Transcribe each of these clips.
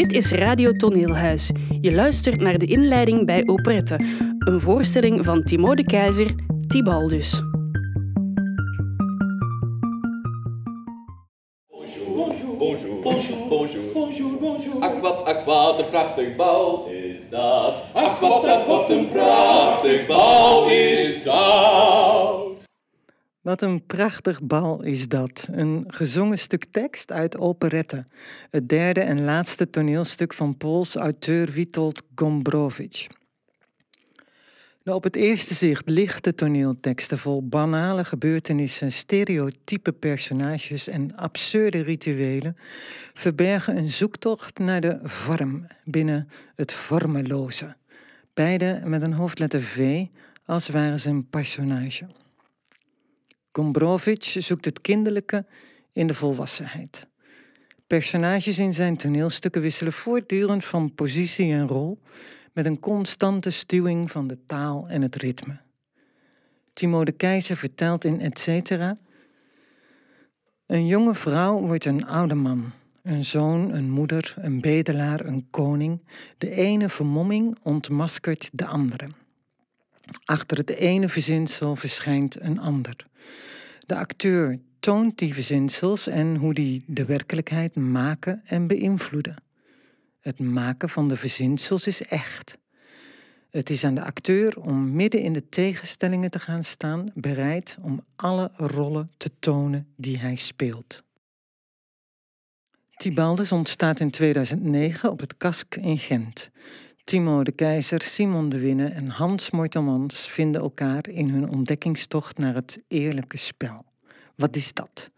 Dit is Radio Toneelhuis. Je luistert naar de inleiding bij Operette, een voorstelling van Timo de Keizer, Tibaldus. Bonjour, bonjour, bonjour, bonjour, bonjour. Ach wat, ach wat een prachtig bal is dat. Ach wat, ach wat een prachtig bal is dat. Wat een prachtig bal is dat. Een gezongen stuk tekst uit Operette. Het derde en laatste toneelstuk van Pools auteur Witold Gombrowicz. De op het eerste zicht lichte toneelteksten vol banale gebeurtenissen, stereotype personages en absurde rituelen verbergen een zoektocht naar de vorm binnen het vormeloze. Beide met een hoofdletter V, als waren ze een personage. Gombrowicz zoekt het kinderlijke in de volwassenheid. Personages in zijn toneelstukken wisselen voortdurend van positie en rol met een constante stuwing van de taal en het ritme. Timo de Keizer vertelt in Etcetera: Een jonge vrouw wordt een oude man, een zoon, een moeder, een bedelaar, een koning. De ene vermomming ontmaskert de andere. Achter het ene verzinsel verschijnt een ander. De acteur toont die verzinsels en hoe die de werkelijkheid maken en beïnvloeden. Het maken van de verzinsels is echt. Het is aan de acteur om midden in de tegenstellingen te gaan staan, bereid om alle rollen te tonen die hij speelt. Tibaldus ontstaat in 2009 op het Kask in Gent. Timo de Keizer, Simon de Winne en Hans Mortelmans vinden elkaar in hun ontdekkingstocht naar het eerlijke spel. Wat is dat?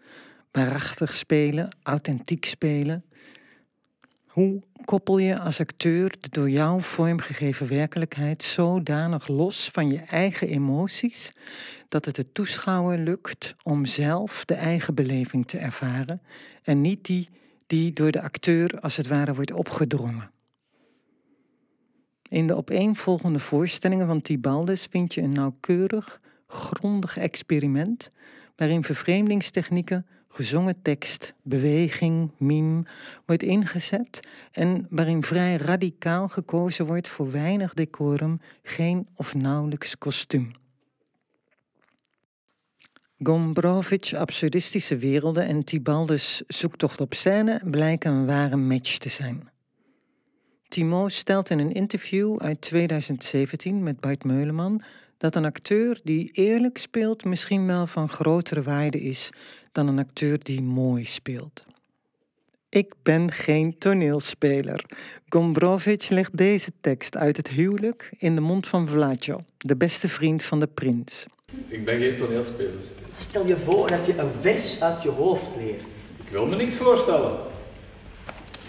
Waarachtig spelen, authentiek spelen. Hoe koppel je als acteur de door jou vormgegeven werkelijkheid zodanig los van je eigen emoties dat het de toeschouwer lukt om zelf de eigen beleving te ervaren en niet die die door de acteur als het ware wordt opgedrongen? In de opeenvolgende voorstellingen van Tibaldus vind je een nauwkeurig, grondig experiment waarin vervreemdingstechnieken, gezongen tekst, beweging, mime wordt ingezet en waarin vrij radicaal gekozen wordt voor weinig decorum, geen of nauwelijks kostuum. Gombrowicz' absurdistische werelden en Tibaldus' zoektocht op scène blijken een ware match te zijn. Timo stelt in een interview uit 2017 met Bart Meuleman dat een acteur die eerlijk speelt misschien wel van grotere waarde is dan een acteur die mooi speelt. Ik ben geen toneelspeler. Gombrowicz legt deze tekst uit het huwelijk in de mond van Vlacho, de beste vriend van de prins. Ik ben geen toneelspeler. Stel je voor dat je een vers uit je hoofd leert. Ik wil me niks voorstellen.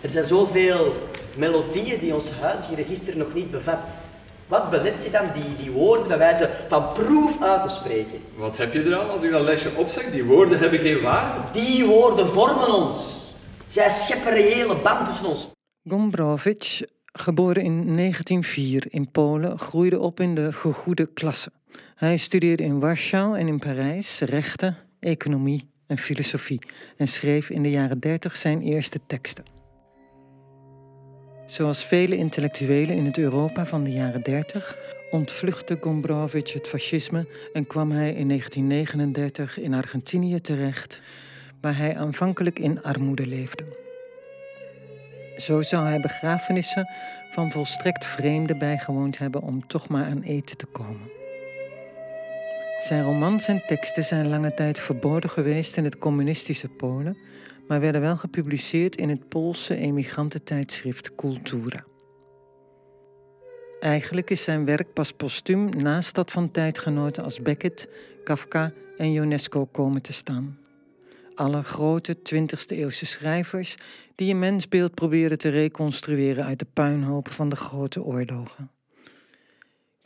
Er zijn zoveel melodieën die ons huidige register nog niet bevat. Wat belet je dan die, die woorden bij wijze van proef uit te spreken? Wat heb je eraan als ik dat lesje opzeg? Die woorden hebben geen waarde. Die woorden vormen ons. Zij scheppen reële band tussen ons. Gombrowicz, geboren in 1904 in Polen, groeide op in de gegoede klasse. Hij studeerde in Warschau en in Parijs rechten, economie en filosofie en schreef in de jaren 30 zijn eerste teksten. Zoals vele intellectuelen in het Europa van de jaren 30 ontvluchtte Gombrowicz het fascisme en kwam hij in 1939 in Argentinië terecht, waar hij aanvankelijk in armoede leefde. Zo zou hij begrafenissen van volstrekt vreemden bijgewoond hebben om toch maar aan eten te komen. Zijn romans en teksten zijn lange tijd verboden geweest in het communistische Polen, maar werden wel gepubliceerd in het Poolse emigrantentijdschrift Kultura. Eigenlijk is zijn werk pas postuum naast dat van tijdgenoten als Beckett, Kafka en Ionesco komen te staan. Alle grote 20e eeuwse schrijvers die een mensbeeld proberen te reconstrueren uit de puinhoop van de grote oorlogen.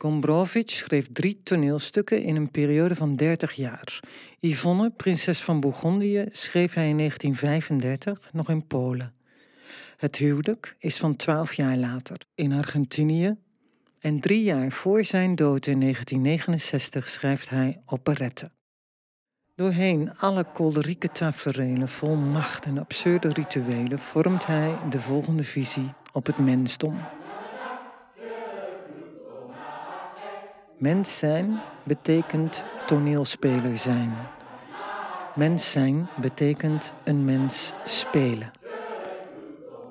Gombrowicz schreef drie toneelstukken in een periode van 30 jaar. Yvonne, prinses van Bourgondië, schreef hij in 1935 nog in Polen. Het huwelijk is van 12 jaar later in Argentinië. En drie jaar voor zijn dood in 1969 schrijft hij operette. Doorheen alle kolerieke taferelen vol macht en absurde rituelen vormt hij de volgende visie op het mensdom. Mens zijn betekent toneelspeler zijn. Mens zijn betekent een mens spelen.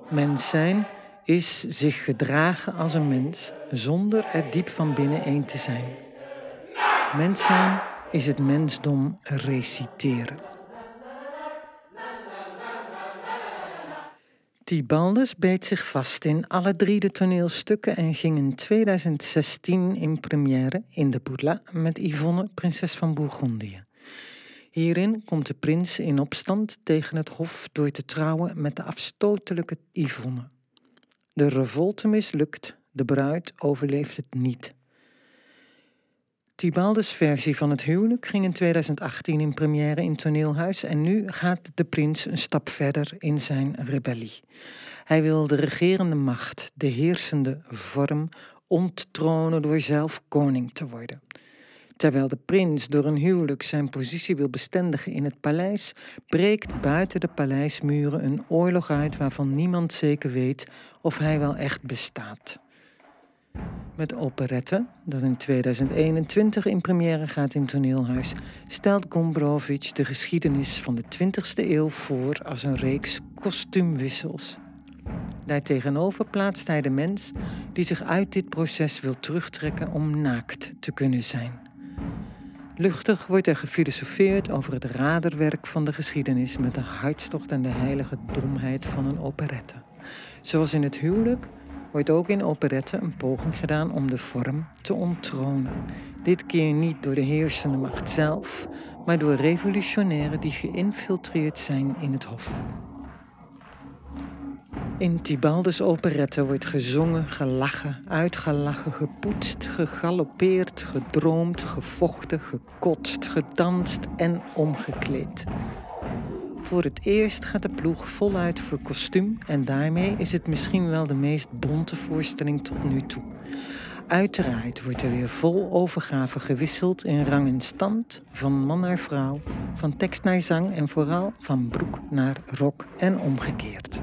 Mens zijn is zich gedragen als een mens zonder er diep van binnen één te zijn. Mens zijn is het mensdom reciteren. Tibaldus beet zich vast in alle drie de toneelstukken en ging in 2016 in première in de Bourla met Yvonne, prinses van Bourgondië. Hierin komt de prins in opstand tegen het hof door te trouwen met de afstotelijke Yvonne. De revolte mislukt, de bruid overleeft het niet. Tibaldes versie van het huwelijk ging in 2018 in première in Toneelhuis en nu gaat de prins een stap verder in zijn rebellie. Hij wil de regerende macht, de heersende vorm, onttronen door zelf koning te worden. Terwijl de prins door een huwelijk zijn positie wil bestendigen in het paleis, breekt buiten de paleismuren een oorlog uit waarvan niemand zeker weet of hij wel echt bestaat. Met operette, dat in 2021 in première gaat in Toneelhuis, stelt Gombrowicz de geschiedenis van de 20e eeuw voor als een reeks kostuumwissels. Daartegenover plaatst hij de mens die zich uit dit proces wil terugtrekken om naakt te kunnen zijn. Luchtig wordt er gefilosofeerd over het raderwerk van de geschiedenis met de hartstocht en de heilige domheid van een operette. Zoals in het huwelijk wordt ook in operette een poging gedaan om de vorm te onttronen. Dit keer niet door de heersende macht zelf, maar door revolutionairen die geïnfiltreerd zijn in het hof. In Tibaldes operette wordt gezongen, gelachen, uitgelachen, gepoetst, gegalopeerd, gedroomd, gevochten, gekotst, gedanst en omgekleed. Voor het eerst gaat de ploeg voluit voor kostuum en daarmee is het misschien wel de meest bonte voorstelling tot nu toe. Uiteraard wordt er weer vol overgave gewisseld in rang en stand, van man naar vrouw, van tekst naar zang en vooral van broek naar rok en omgekeerd.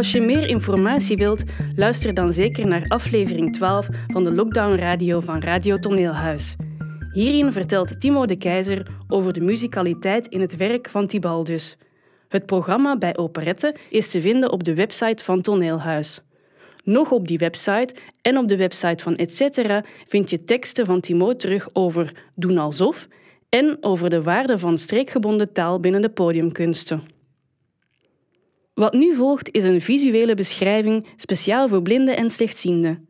Als je meer informatie wilt, luister dan zeker naar aflevering 12 van de Lockdown Radio van Radio Toneelhuis. Hierin vertelt Timo de Keizer over de muzikaliteit in het werk van Tibaldus. Het programma bij Operette is te vinden op de website van Toneelhuis. Nog op die website en op de website van Etcetera vind je teksten van Timo terug over Doen alsof en over de waarde van streekgebonden taal binnen de podiumkunsten. Wat nu volgt is een visuele beschrijving speciaal voor blinden en slechtzienden.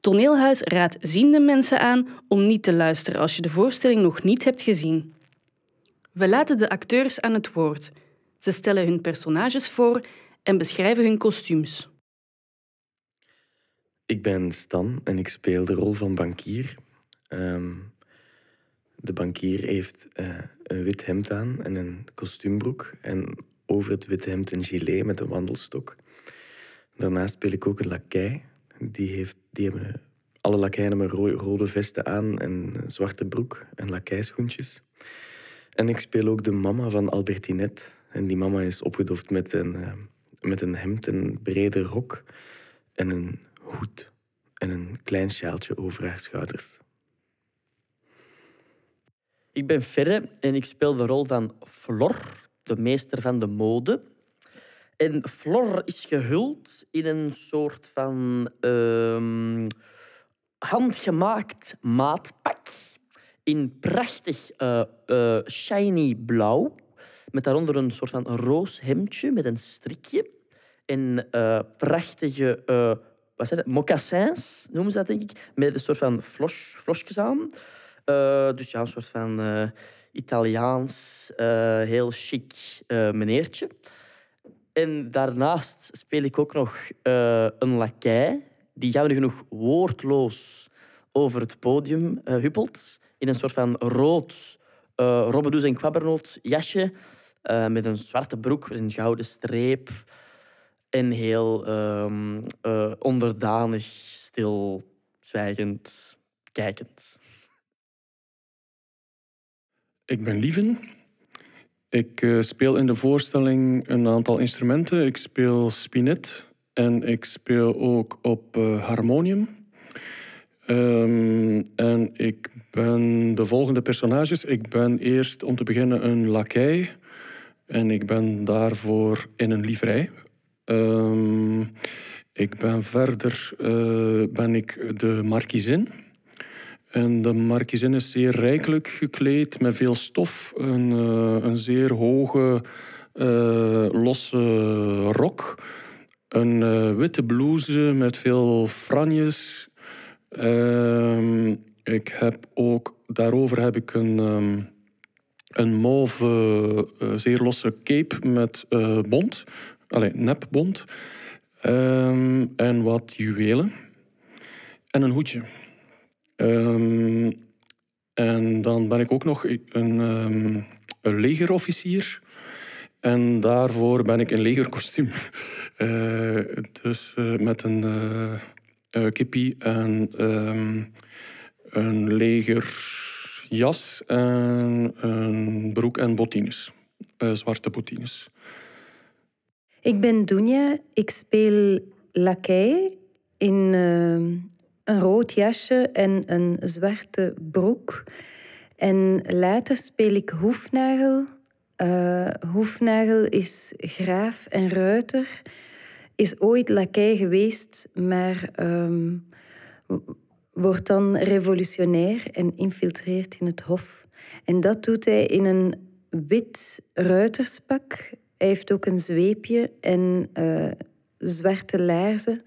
Toneelhuis raadt ziende mensen aan om niet te luisteren als je de voorstelling nog niet hebt gezien. We laten de acteurs aan het woord. Ze stellen hun personages voor en beschrijven hun kostuums. Ik ben Stan en ik speel de rol van bankier. Ehm, de bankier heeft uh, een wit hemd aan en een kostuumbroek. En over het witte hemd een gilet met een wandelstok. Daarnaast speel ik ook een lakij. Die, heeft, die hebben alle lakeien hebben rode vesten aan en zwarte broek en lakijschoentjes. En ik speel ook de mama van Albertinette. En die mama is opgedoft met een, uh, met een hemd, een brede rok en een hoed. En een klein sjaaltje over haar schouders. Ik ben Ferre en ik speel de rol van Flor, de meester van de mode. En Flor is gehuld in een soort van uh, handgemaakt maatpak. In prachtig uh, uh, shiny blauw. Met daaronder een soort van roos hemdje met een strikje. En uh, prachtige wat het, mocassins, noemen ze dat denk ik. Met een soort van flos, flosjes aan. dus ja, een soort van Italiaans, uh, heel chic uh, meneertje. En daarnaast speel ik ook nog uh, een lakij, die jammer genoeg woordloos over het podium huppelt. In een soort van rood uh, robbedoes en kwabbernoot jasje. eh, met een zwarte broek, een gouden streep. En heel uh, onderdanig, stil, zwijgend, kijkend. Ik ben Lieven. Ik uh, speel in de voorstelling een aantal instrumenten. Ik speel spinet en ik speel ook op uh, harmonium. Um, en ik ben de volgende personages. Ik ben eerst om te beginnen een lakij. En ik ben daarvoor in een livrei. Um, ik ben verder uh, ben ik de markiezin. En de markiezin is zeer rijkelijk gekleed met veel stof. Een, uh, een zeer hoge, uh, losse rok. Een witte blouse met veel franjes. Uh, ik heb ook, daarover heb ik een, um, een mauve, zeer losse cape met bont. Allee, nepbont. Um, en wat juwelen. En een hoedje. Um, en dan ben ik ook nog een, um, een legerofficier. En daarvoor ben ik in legerkostuum. Uh, dus uh, met een uh, kippie en um, een legerjas en een broek en bottines. zwarte bottines. Ik ben Dunja. Ik speel lakij in een rood jasje en een zwarte broek. En later speel ik hoefnagel. Uh, hoefnagel is graaf en ruiter. Is ooit lakij geweest, maar um, wordt dan revolutionair en infiltreert in het hof. En dat doet hij in een wit ruiterspak hij heeft ook een zweepje en uh, zwarte laarzen.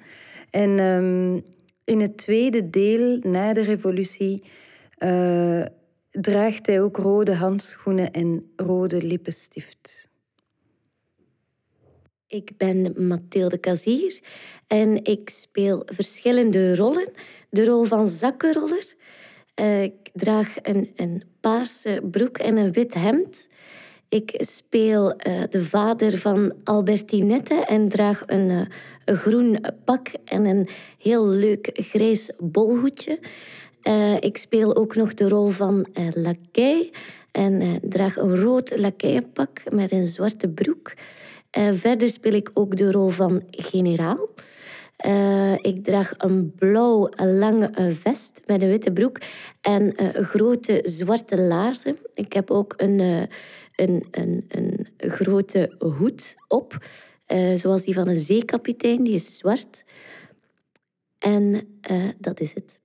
En um, in het tweede deel, na de revolutie, uh, draagt hij ook rode handschoenen en rode lippenstift. Ik ben Mathilde Kazier en ik speel verschillende rollen. De rol van zakkenroller. Uh, ik draag een, een paarse broek en een wit hemd. Ik speel uh, de vader van Albertinette en draag een, uh, een, groen pak en een heel leuk grijs bolhoedje. Uh, ik speel ook nog de rol van uh, en draag een rood lakijpak met een zwarte broek. verder speel ik ook de rol van generaal. ik draag een blauw lange vest met een witte broek en grote zwarte laarzen. Ik heb ook een een, een, een grote hoed op, uh, zoals die van een zeekapitein, die is zwart. En uh, dat is het.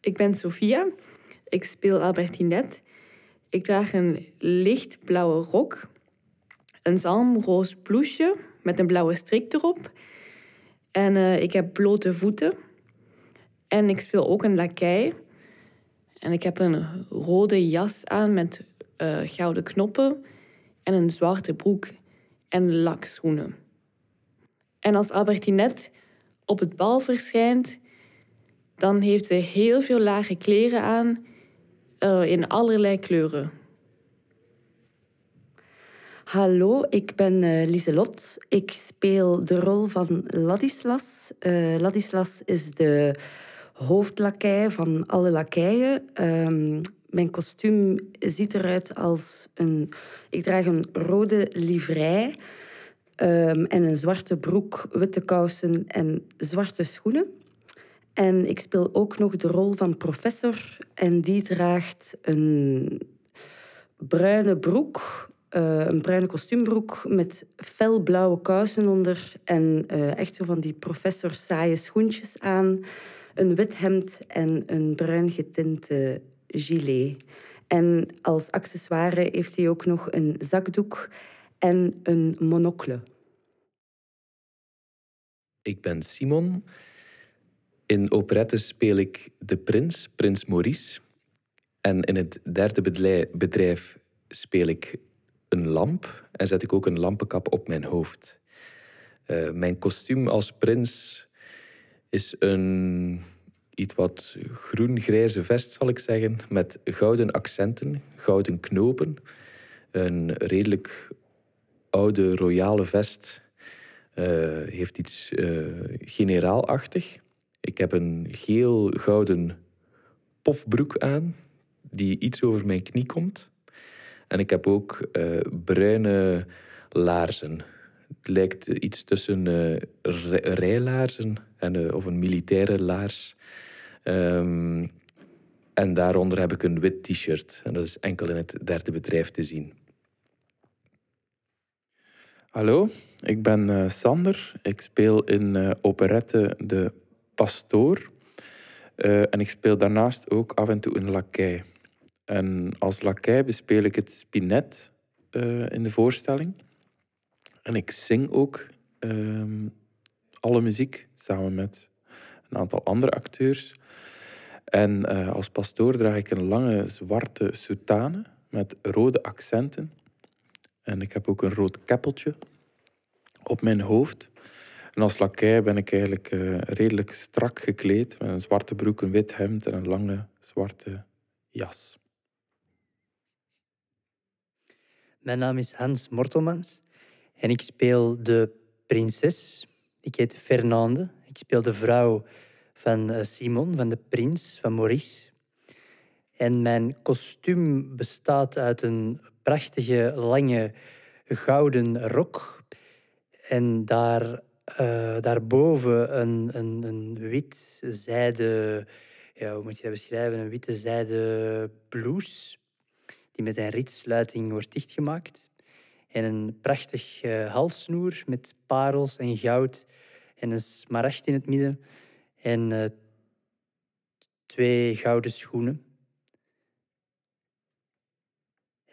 Ik ben Sophia. Ik speel Albertinette. Ik draag een lichtblauwe rok, een zalmroos blouseje met een blauwe strik erop. En uh, ik heb blote voeten. En ik speel ook een lakij. En ik heb een rode jas aan met uh, gouden knoppen en een zwarte broek en lakschoenen. En als Albertinette op het bal verschijnt, dan heeft ze heel veel lage kleren aan uh, in allerlei kleuren. Hallo, ik ben uh, Lieselot. Ik speel de rol van Ladislas. Ladislas is de hoofdlakij van alle lakeien. Um, mijn kostuum ziet eruit als een... Ik draag een rode livrei um, en een zwarte broek, witte kousen en zwarte schoenen. En ik speel ook nog de rol van professor. En die draagt een bruine broek, uh, een bruine kostuumbroek met felblauwe kousen onder. En uh, echt zo van die professor saaie schoentjes aan een wit hemd en een bruin getinte gilet. En als accessoire heeft hij ook nog een zakdoek en een monocle. Ik ben Simon. In operette speel ik de prins, prins Maurice. En in het derde bedrijf speel ik een lamp en zet ik ook een lampenkap op mijn hoofd. Uh, mijn kostuum als prins is een iets wat groen-grijze vest, zal ik zeggen, met gouden accenten, gouden knopen. Een redelijk oude royale vest. Uh, heeft iets uh, generaalachtig. Ik heb een geel-gouden pofbroek aan, die iets over mijn knie komt. En ik heb ook uh, bruine laarzen. Het lijkt iets tussen uh, rijlaarzen en, uh, of een militaire laars. Um, en daaronder heb ik een wit t-shirt. En dat is enkel in het derde bedrijf te zien. Hallo, ik ben uh, Sander. Ik speel in uh, operette De Pastoor. En ik speel daarnaast ook af en toe een lakij. En als lakij bespeel ik het spinet in de voorstelling. En ik zing ook ehm, alle muziek samen met een aantal andere acteurs. En uh, als pastoor draag ik een lange zwarte soutane met rode accenten. En ik heb ook een rood keppeltje op mijn hoofd. En als lakij ben ik eigenlijk uh, redelijk strak gekleed. Met een zwarte broek, een wit hemd en een lange zwarte jas. Mijn naam is Hans Mortelmans en ik speel de prinses. Ik heet Fernande. Ik speel de vrouw van eh, Simon, van de prins, van Maurice. En mijn kostuum bestaat uit een prachtige, lange, gouden rok. En daar, uh, daarboven een, een, een wit zijde... Ja, hoe moet je dat beschrijven? Een witte zijde blouse die met een ritsluiting wordt dichtgemaakt. En een prachtig uh, halssnoer met parels en goud en een smaragd in het midden. En uh, twee gouden schoenen.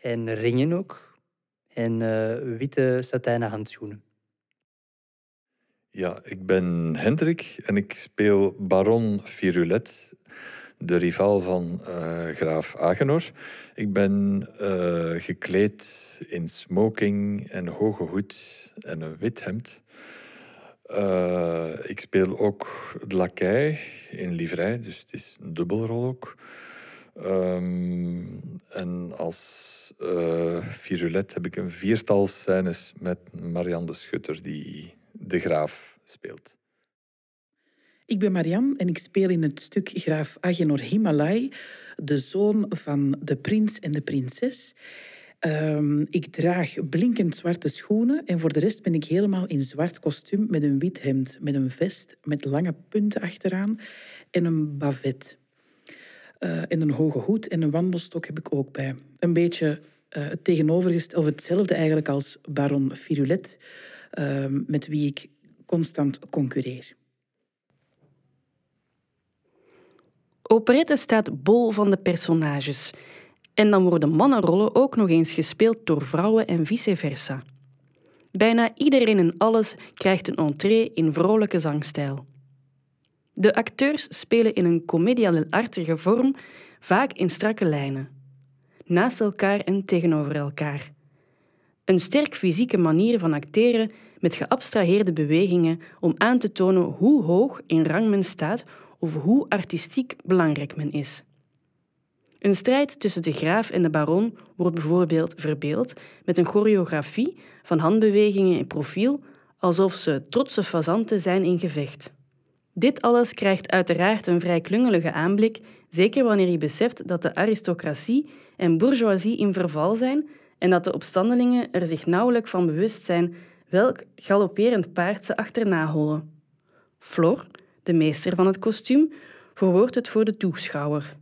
En ringen ook. En uh, witte satijnen handschoenen. Ja, ik ben Hendrik en ik speel Baron Virulet, de rival van uh, graaf Agenor. Ik ben uh, gekleed in smoking en hoge hoed en een wit hemd. Uh, ik speel ook de lakij in livrei, dus het is een dubbelrol ook. Um, en als Virulet heb ik een viertal scènes met Marianne de Schutter die de graaf speelt. Ik ben Marianne en ik speel in het stuk Graaf Agenor Himalai, de zoon van de prins en de prinses. Um, ik draag blinkend zwarte schoenen en voor de rest ben ik helemaal in zwart kostuum met een wit hemd, met een vest met lange punten achteraan en een bavet. Uh, en een hoge hoed en een wandelstok heb ik ook bij. Een beetje uh, het tegenovergestelde, of hetzelfde eigenlijk als baron Firulet, uh, met wie ik constant concurreer. Operette staat bol van de personages. En dan worden mannenrollen ook nog eens gespeeld door vrouwen en vice versa. Bijna iedereen en alles krijgt een entree in vrolijke zangstijl. De acteurs spelen in een commedia dell'artige vorm, vaak in strakke lijnen. Naast elkaar en tegenover elkaar. Een sterk fysieke manier van acteren met geabstraheerde bewegingen om aan te tonen hoe hoog in rang men staat of hoe artistiek belangrijk men is. Een strijd tussen de graaf en de baron wordt bijvoorbeeld verbeeld met een choreografie van handbewegingen in profiel, alsof ze trotse fazanten zijn in gevecht. Dit alles krijgt uiteraard een vrij klungelige aanblik, zeker wanneer je beseft dat de aristocratie en bourgeoisie in verval zijn en dat de opstandelingen er zich nauwelijks van bewust zijn welk galopperend paard ze achterna hollen. Flor, de meester van het kostuum, verwoordt het voor de toeschouwer.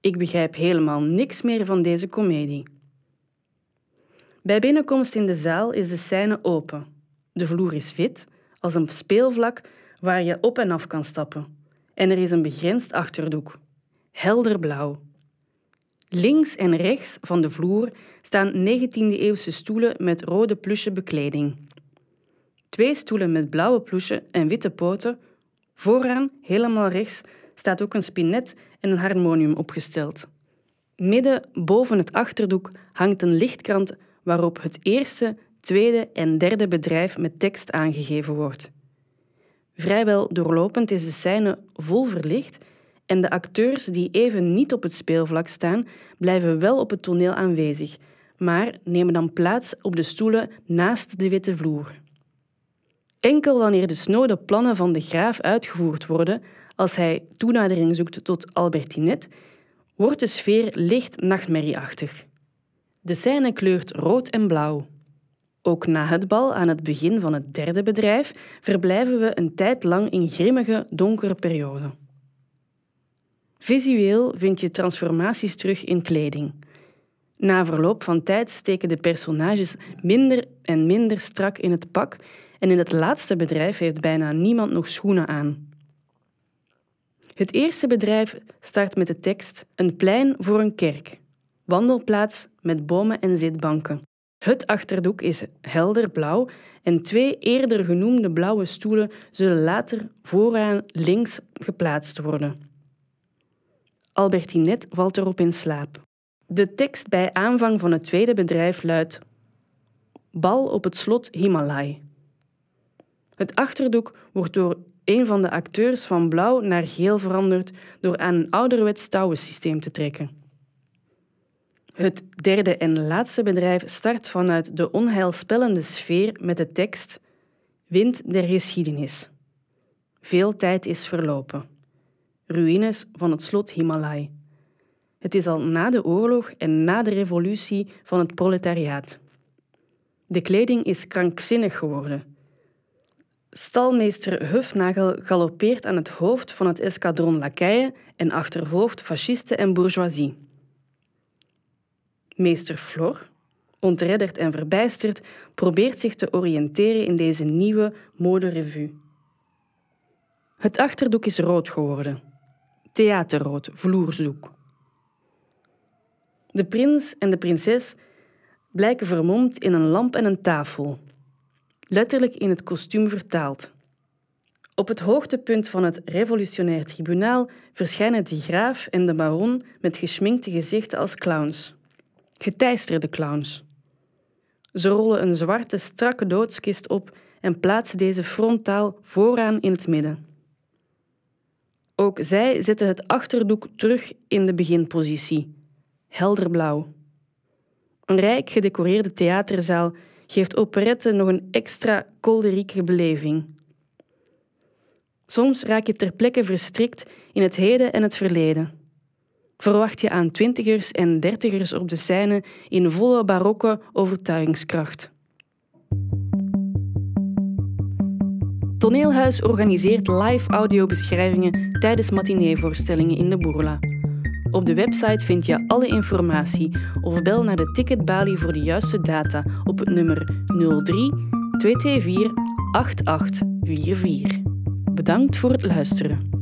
Ik begrijp helemaal niks meer van deze komedie. Bij binnenkomst in de zaal is de scène open. De vloer is wit, als een speelvlak waar je op en af kan stappen. En er is een begrensd achterdoek. Helder blauw. Links en rechts van de vloer staan 19e-eeuwse stoelen met rode plusje bekleding. Twee stoelen met blauwe plusje en witte poten. Vooraan, helemaal rechts, staat ook een spinet en een harmonium opgesteld. Midden boven het achterdoek hangt een lichtkrant waarop het eerste, tweede en derde bedrijf met tekst aangegeven wordt. Vrijwel doorlopend is de scène vol verlicht en de acteurs die even niet op het speelvlak staan, blijven wel op het toneel aanwezig, maar nemen dan plaats op de stoelen naast de witte vloer. Enkel wanneer de snode plannen van de graaf uitgevoerd worden, als hij toenadering zoekt tot Albertinet, wordt de sfeer licht nachtmerrieachtig. De scène kleurt rood en blauw. Ook na het bal, aan het begin van het derde bedrijf, verblijven we een tijd lang in grimmige, donkere perioden. Visueel vind je transformaties terug in kleding. Na verloop van tijd steken de personages minder en minder strak in het pak en in het laatste bedrijf heeft bijna niemand nog schoenen aan. Het eerste bedrijf start met de tekst Een plein voor een kerk, wandelplaats met bomen en zitbanken. Het achterdoek is helder blauw en twee eerder genoemde blauwe stoelen zullen later vooraan links geplaatst worden. Albertinet valt erop in slaap. De tekst bij aanvang van het tweede bedrijf luidt: Bal op het slot Himalay. Het achterdoek wordt door een van de acteurs van blauw naar geel veranderd door aan een ouderwets touwensysteem te trekken. Het derde en laatste bedrijf start vanuit de onheilspellende sfeer met de tekst Wind der geschiedenis. Veel tijd is verlopen. Ruïnes van het slot Himalay. Het is al na de oorlog en na de revolutie van het proletariaat. De kleding is krankzinnig geworden. Stalmeester Hufnagel galoppeert aan het hoofd van het escadron lakeien en achtervolgt fascisten en bourgeoisie. Meester Flor, ontredderd en verbijsterd, probeert zich te oriënteren in deze nieuwe moderevue. Het achterdoek is rood geworden. Theaterrood, vloersdoek. De prins en de prinses blijken vermomd in een lamp en een tafel, letterlijk in het kostuum vertaald. Op het hoogtepunt van het revolutionair tribunaal verschijnen de graaf en de baron met geschminkte gezichten als clowns. Geteisterde clowns. Ze rollen een zwarte, strakke doodskist op en plaatsen deze frontaal vooraan in het midden. Ook zij zetten het achterdoek terug in de beginpositie, helderblauw. Een rijk gedecoreerde theaterzaal geeft operette nog een extra kolderieke beleving. Soms raak je ter plekke verstrikt in het heden en het verleden. Verwacht je aan twintigers en dertigers op de scène in volle barokke overtuigingskracht. Toneelhuis organiseert live audiobeschrijvingen tijdens matineevoorstellingen in de Boerla. Op de website vind je alle informatie of bel naar de ticketbalie voor de juiste data op het nummer 03 224 8844. Bedankt voor het luisteren.